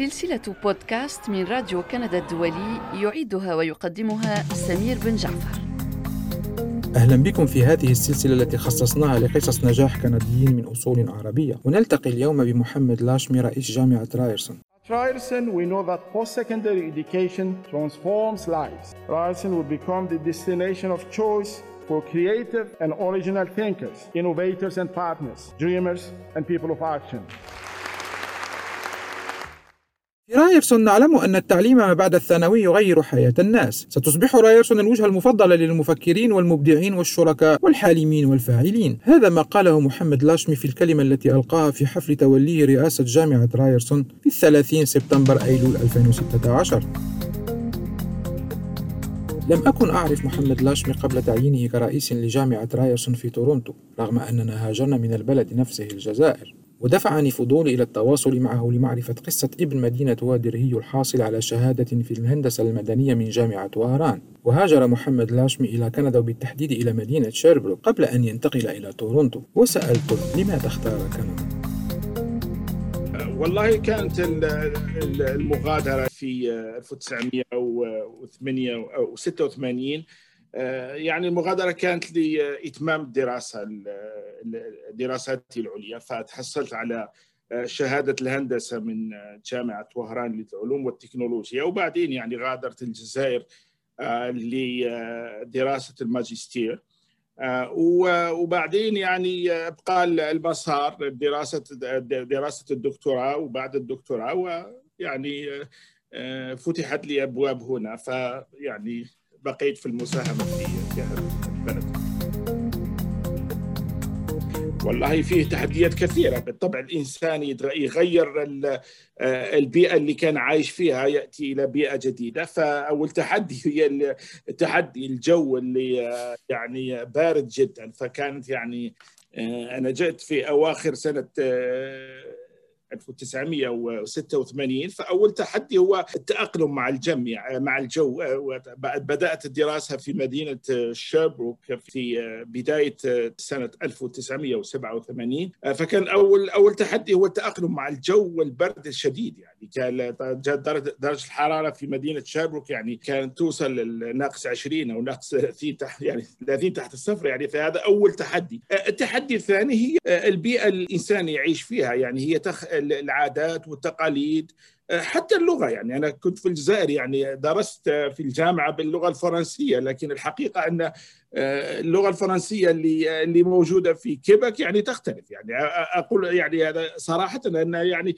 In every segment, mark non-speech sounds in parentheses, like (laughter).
سلسلة بودكاست من راديو كندا الدولي يعيدها ويقدمها سمير بن جعفر أهلا بكم في هذه السلسلة التي خصصناها لقصص نجاح كنديين من أصول عربية ونلتقي اليوم بمحمد لاشمي رئيس جامعة رايرسون Ryerson, we know that post-secondary education transforms lives. Ryerson will become the destination of choice for creative and original thinkers, innovators and partners, dreamers and people of action. رايرسون نعلم أن التعليم ما بعد الثانوي يغير حياة الناس. ستصبح رايرسون الوجهة المفضلة للمفكرين والمبدعين والشركاء والحالمين والفاعلين. هذا ما قاله محمد لاشمي في الكلمة التي ألقاها في حفل توليه رئاسة جامعة رايرسون في الثلاثين سبتمبر أيلول 2016 لم أكن أعرف محمد لاشمي قبل تعيينه كرئيس لجامعة رايرسون في تورونتو رغم أننا هاجرنا من البلد نفسه الجزائر. ودفعني فضولي إلى التواصل معه لمعرفة قصة ابن مدينة وادرهي الحاصل على شهادة في الهندسة المدنية من جامعة وهران وهاجر محمد لاشمي إلى كندا وبالتحديد إلى مدينة شيربروك قبل أن ينتقل إلى تورونتو وسألته لماذا اختار كندا؟ والله كانت المغادرة في 1986 آه، يعني المغادرة كانت لإتمام الدراسة دراساتي العليا. فتحصلت على آه، شهادة الهندسة من جامعة وهران للعلوم والتكنولوجيا. وبعدين يعني غادرت الجزائر آه، لدراسة الماجستير. وبعدين يعني بقى المسار دراسة دراسة الدكتوراه وبعد الدكتوراه. ويعني فتحت لي أبواب هنا. فيعني بقيت في المساهمة في البلد. والله فيه تحديات كثيرة. بالطبع الإنسان يغير آه، البيئة اللي كان عايش فيها يأتي إلى بيئة جديدة. فاول (laughs) تحدي هي التحدي الجو اللي آه، يعني بارد جدا. فكانت يعني آه، أنا جئت في أواخر سنة 1986 فأول تحدي هو التأقلم مع الجو مع الجو. بدأت الدراسة في مدينة شيربروك في بداية سنة 1987 فكان أول أول تحدي هو التأقلم مع الجو والبرد الشديد يعني. كان درجة الحرارة في مدينة شيربروك يعني كانت توصل لناقص 20 أو ناقص 30 تحت يعني 30 تحت الصفر يعني. فهذا أول تحدي. التحدي الثاني هي البيئة الإنسان يعيش فيها يعني. هي تخ... العادات والتقاليد حتى اللغة يعني. أنا كنت في الجزائر يعني درست في الجامعة باللغة الفرنسية لكن الحقيقة أن اللغة الفرنسية اللي اللي موجودة في كيبك يعني تختلف يعني. أقول يعني هذا صراحة أن يعني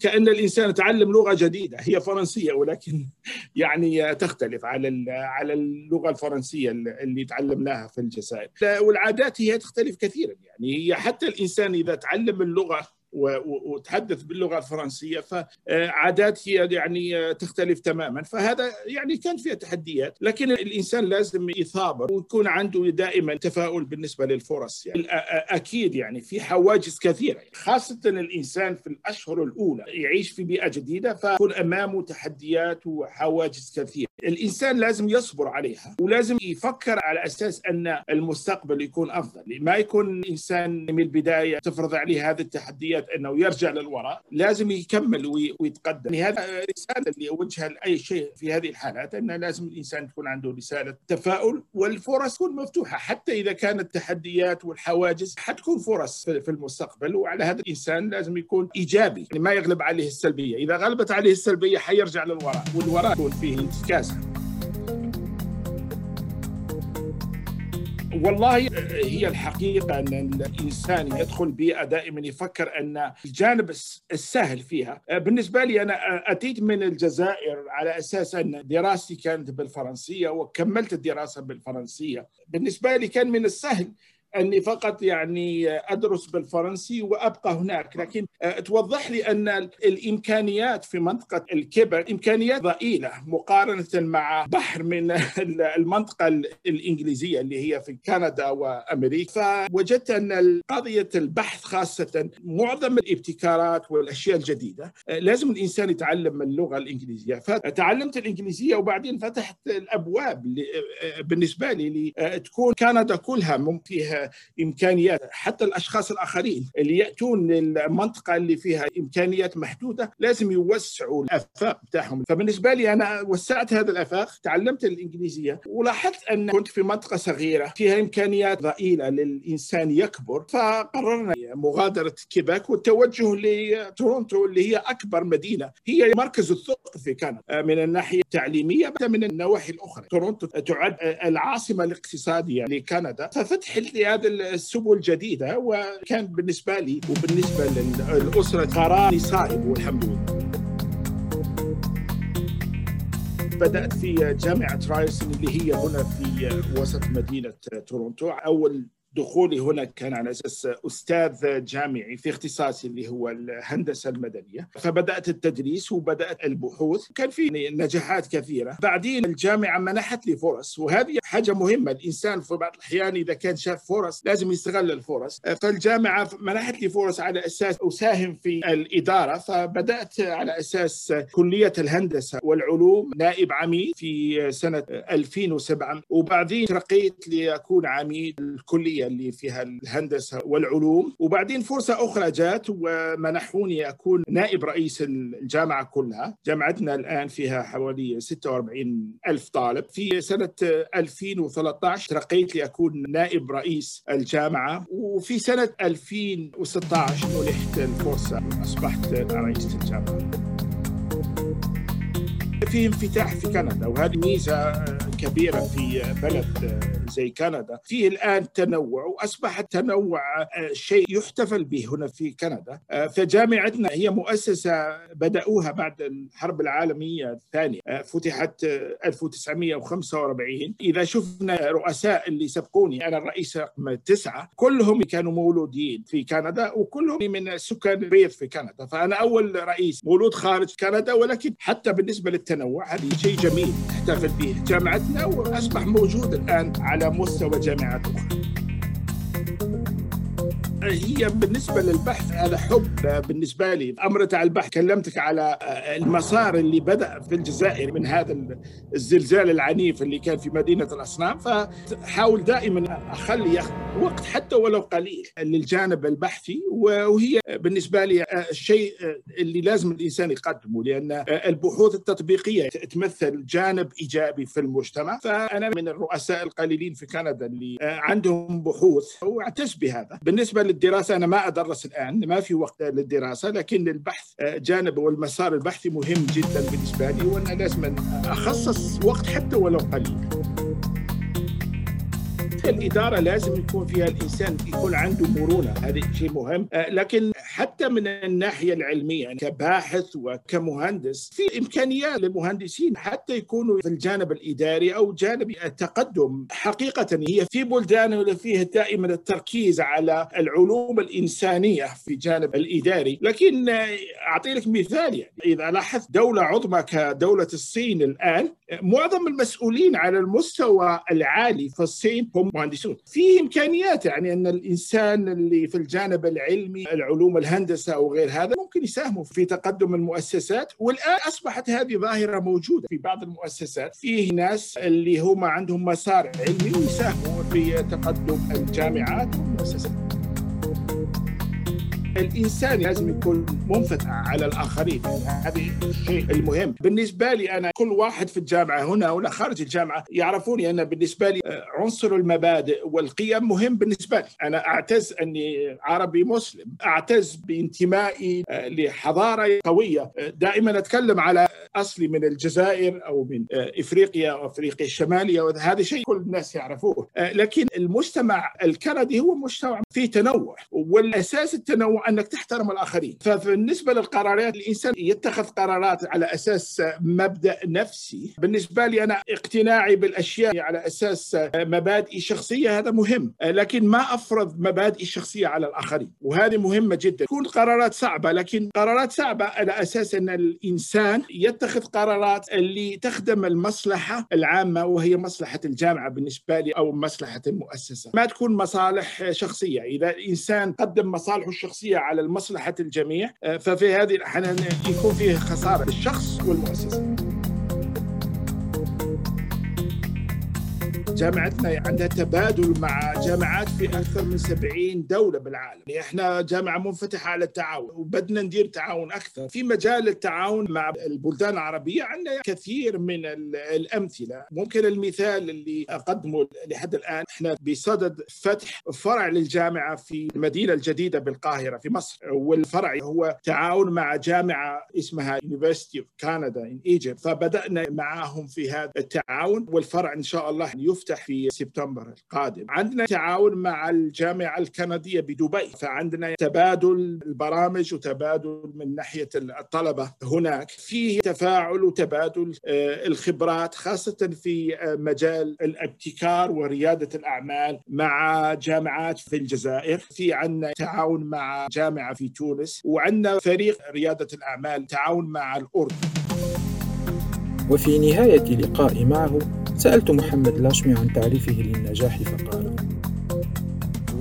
كأن الإنسان تعلم لغة جديدة هي فرنسية ولكن (laughs) يعني تختلف على على اللغة الفرنسية اللي تعلمناها في الجزائر. والعادات هي تختلف كثيرا يعني. هي حتى الإنسان إذا تعلم اللغة وتحدث باللغة الفرنسية فعادات هي يعني تختلف تماما. فهذا يعني كان فيها تحديات لكن الإنسان لازم يثابر ويكون عنده دائما تفاؤل بالنسبة للفرص. يعني أكيد يعني في حواجز كثيرة خاصة الإنسان في الأشهر الأولى يعيش في بيئة جديدة فيكون أمامه تحديات وحواجز كثيرة. الإنسان لازم يصبر عليها ولازم يفكر على أساس أن المستقبل يكون أفضل. ما يكون إنسان من البداية تفرض عليه هذه التحديات انه يرجع للوراء لازم يكمل ويتقدم. يعني هذا رسالة اللي اوجهها لأي شيء في هذه الحالات إنه لازم الإنسان تكون عنده رسالة تفاؤل والفرص تكون مفتوحة. حتى إذا كانت التحديات والحواجز حتكون فرص في المستقبل وعلى هذا الإنسان لازم يكون إيجابي. يعني ما يغلب عليه السلبية. إذا غلبت عليه السلبية حيرجع للوراء والوراء يكون فيه انتكاسة. والله هي الحقيقة أن الإنسان يدخل بيئة دائما يفكر أن الجانب السهل فيها. بالنسبة لي أنا أتيت من الجزائر على أساس أن دراستي كانت بالفرنسية وكملت الدراسة بالفرنسية. بالنسبة لي كان من السهل أني فقط يعني أدرس بالفرنسي وأبقى هناك لكن توضح لي أن الإمكانيات في منطقة الكبر إمكانيات ضئيلة مقارنة مع بحر من (laughs) المنطقة الإنجليزية اللي هي في كندا وأمريكا. فوجدت أن قضية البحث خاصة معظم الابتكارات والأشياء الجديدة لازم الإنسان يتعلم اللغة الإنجليزية. فتعلمت الإنجليزية وبعدين فتحت الأبواب بالنسبة لي لتكون كندا كلها فيها إمكانيات. حتى الأشخاص الآخرين اللي يأتون للمنطقة اللي فيها إمكانيات محدودة لازم يوسعوا الآفاق بتاعهم. فبالنسبة لي أنا وسعت هذا الآفاق تعلمت الإنجليزية ولاحظت أن كنت في منطقة صغيرة فيها إمكانيات ضئيلة للإنسان يكبر فقررنا مغادرة كيباك والتوجه لتورونتو اللي هي أكبر مدينة. هي مركز الثقه في كندا. من الناحية التعليمية من النواحي الأخرى. تورونتو تعد العاصمة الاقتصادية لكندا. ففتح هذه السبل الجديده وكان بالنسبة لي وبالنسبة للأسرة قرار صائب والحمد لله. بدأت في جامعة رايسون اللي هي هنا في وسط مدينة تورونتو أول دخولي هنا كان على أساس أستاذ جامعي في اختصاصي اللي هو الهندسة المدنية. فبدأت التدريس وبدأت البحوث. كان في نجاحات كثيرة. بعدين الجامعة منحت لي فرص. وهذه حاجة مهمة. الإنسان في بعض الأحيان إذا كان شاف فرص لازم يستغل الفرص. فالجامعة منحت لي فرص على أساس أساهم في الإدارة. فبدأت على أساس كلية الهندسة والعلوم. نائب عميد في سنة 2007 وبعدين ترقيت لأكون عميد الكلية. اللي فيها الهندسة والعلوم. وبعدين فرصة أخرى جات ومنحوني أكون نائب رئيس الجامعة كلها. جامعتنا الآن فيها حوالي 46 ألف طالب. في سنة 2013 ترقيت لأكون نائب رئيس الجامعة. وفي سنة 2016 منحت الفرصة اصبحت رئيس الجامعة. في انفتاح في كندا وهذه ميزة كبيرة في بلد زي كندا. فيه الآن تنوع وأصبح التنوع شيء يحتفل به هنا في كندا. فجامعتنا هي مؤسسة بدأوها بعد الحرب العالمية الثانية فتحت 1945 إذا شفنا رؤساء اللي سبقوني أنا الرئيس رقم تسعة كلهم كانوا مولودين في كندا وكلهم من سكان الريف في كندا. فأنا أول رئيس مولود خارج كندا ولكن حتى بالنسبة للتنوع هذه شيء جميل نحتفل به جامعتنا وأصبح موجود الآن على مستوى جامعات أخرى. هي بالنسبة للبحث هذا حب بالنسبة لي. أمر تاع البحث كلمتك على المسار اللي بدأ في الجزائر من هذا الزلزال العنيف اللي كان في مدينة الأصنام. فحاول دائما أخلي وقت حتى ولو قليل للجانب البحثي. وهي بالنسبة لي الشيء اللي لازم الإنسان يقدمه. لأن البحوث التطبيقية تمثل جانب إيجابي في المجتمع. فأنا من الرؤساء القليلين في كندا اللي عندهم بحوث وأعتز بهذا. بالنسبة للدراسة أنا ما أدرس الآن ما في وقت للدراسة لكن البحث جانب والمسار البحثي مهم جدا بالنسبة لي وأنا لازم أخصص وقت حتى ولو قليل. الإدارة لازم يكون فيها الإنسان يكون عنده مرونة. هذا شيء مهم. لكن حتى من الناحية العلمية يعني كباحث وكمهندس في إمكانيات للمهندسين حتى يكونوا في الجانب الإداري أو جانب التقدم. حقيقة هي في بلدان فيها دائما التركيز على العلوم الإنسانية في جانب الإداري. لكن أعطي لك مثال يعني إذا لاحظت دولة عظمى كدولة الصين الآن معظم المسؤولين على المستوى العالي في الصين هم مهندسون. في إمكانيات يعني أن الإنسان اللي في الجانب العلمي العلوم الهندسة أو غير هذا ممكن يساهموا في تقدم المؤسسات. والآن أصبحت هذه ظاهرة موجودة في بعض المؤسسات. فيه ناس اللي هم عندهم مسار علمي ويساهموا في تقدم الجامعات والمؤسسات. الإنسان لازم يكون منفتح على الآخرين. هذا الشيء المهم. بالنسبة لي أنا كل واحد في الجامعة هنا ولا خارج الجامعة يعرفوني أنا بالنسبة لي عنصر المبادئ والقيم مهم بالنسبة لي. أنا أعتز أني عربي مسلم. أعتز بانتمائي لحضارة قوية. دائما أتكلم على أصلي من الجزائر أو من إفريقيا أو إفريقيا الشمالية. وهذا شيء كل الناس يعرفوه. لكن المجتمع الكندي هو مجتمع فيه تنوع. والأساس التنوع أنك تحترم الآخرين. فبالنسبة للقرارات الإنسان يتخذ قرارات على أساس مبدأ نفسي. بالنسبة لي أنا اقتناعي بالأشياء على أساس مبادئي شخصيه هذا مهم. لكن ما أفرض مبادئي الشخصية على الآخرين؟ وهذه مهمة جدا. تكون قرارات صعبة لكن قرارات صعبة على أساس أن الإنسان يتخذ قرارات اللي تخدم المصلحة العامة وهي مصلحة الجامعة بالنسبة لي أو مصلحة المؤسسة. ما تكون مصالح شخصية. إذا الإنسان قدم مصالحه الشخصية على مصلحة الجميع. ففي هذه الأحيان يكون فيه خسارة للشخص والمؤسسة. جامعتنا عندها تبادل مع جامعات في أكثر من 70 دولة بالعالم، يعني إحنا جامعة منفتحة على التعاون وبدنا ندير تعاون أكثر، في مجال التعاون مع البلدان العربية عندنا كثير من الأمثلة، ممكن المثال اللي أقدمه لحد الآن إحنا بصدد فتح فرع للجامعة في المدينة الجديدة بالقاهرة في مصر، والفرع هو تعاون مع جامعة اسمها University of Canada in Egypt، فبدأنا معاهم في هذا التعاون. والفرع إن شاء الله يفتح في سبتمبر القادم. عندنا تعاون مع الجامعة الكندية بدبي فعندنا تبادل البرامج وتبادل من ناحية الطلبة هناك. فيه تفاعل وتبادل الخبرات خاصة في مجال الابتكار وريادة الأعمال مع جامعات في الجزائر. في عندنا تعاون مع جامعة في تونس وعندنا فريق ريادة الأعمال تعاون مع الأردن. وفي نهاية لقائي معه سألت محمد لاشمي عن تعريفه للنجاح فقال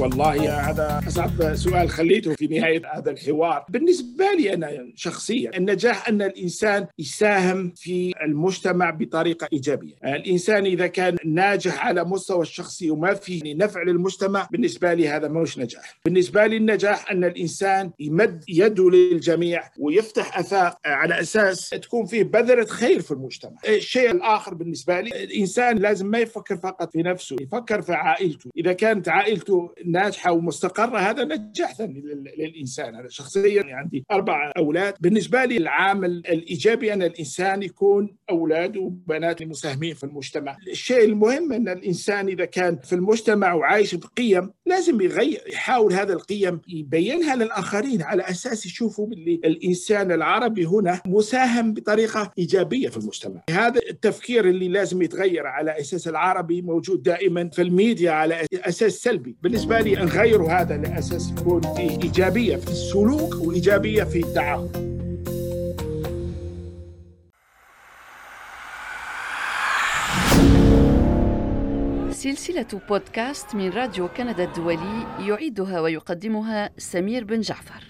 والله هذا أصعب سؤال خليته في نهاية هذا الحوار. بالنسبة لي أنا شخصيا النجاح أن الإنسان يساهم في المجتمع بطريقة إيجابية. الإنسان إذا كان ناجح على مستوى الشخصي وما فيه نفع للمجتمع بالنسبة لي هذا مش نجاح. بالنسبة لي النجاح أن الإنسان يمد يده للجميع ويفتح أفاق على أساس تكون فيه بذرة خير في المجتمع. الشيء الآخر بالنسبة لي الإنسان لازم ما يفكر فقط في نفسه يفكر في عائلته. إذا كانت عائلته ناجحة ومستقرة هذا نجاح ثاني للإنسان. أنا شخصيا عندي أربع أولاد. بالنسبة لي العامل الإيجابي أن الإنسان يكون اولاده وبناته مساهمين في المجتمع. الشيء المهم أن الإنسان إذا كان في المجتمع وعايش بقيم لازم يغير يحاول هذا القيم يبينها للآخرين على أساس يشوفوا اللي الإنسان العربي هنا مساهم بطريقة إيجابية في المجتمع. هذا التفكير اللي لازم يتغير على أساس العربي موجود دائما في الميديا على أساس سلبي. بالنسبة لي نغير هذا لأساس يكون فيه إيجابية في السلوك وإيجابية في التعاون. سلسلة بودكاست من راديو كندا الدولي يعيدها ويقدمها سمير بن جعفر.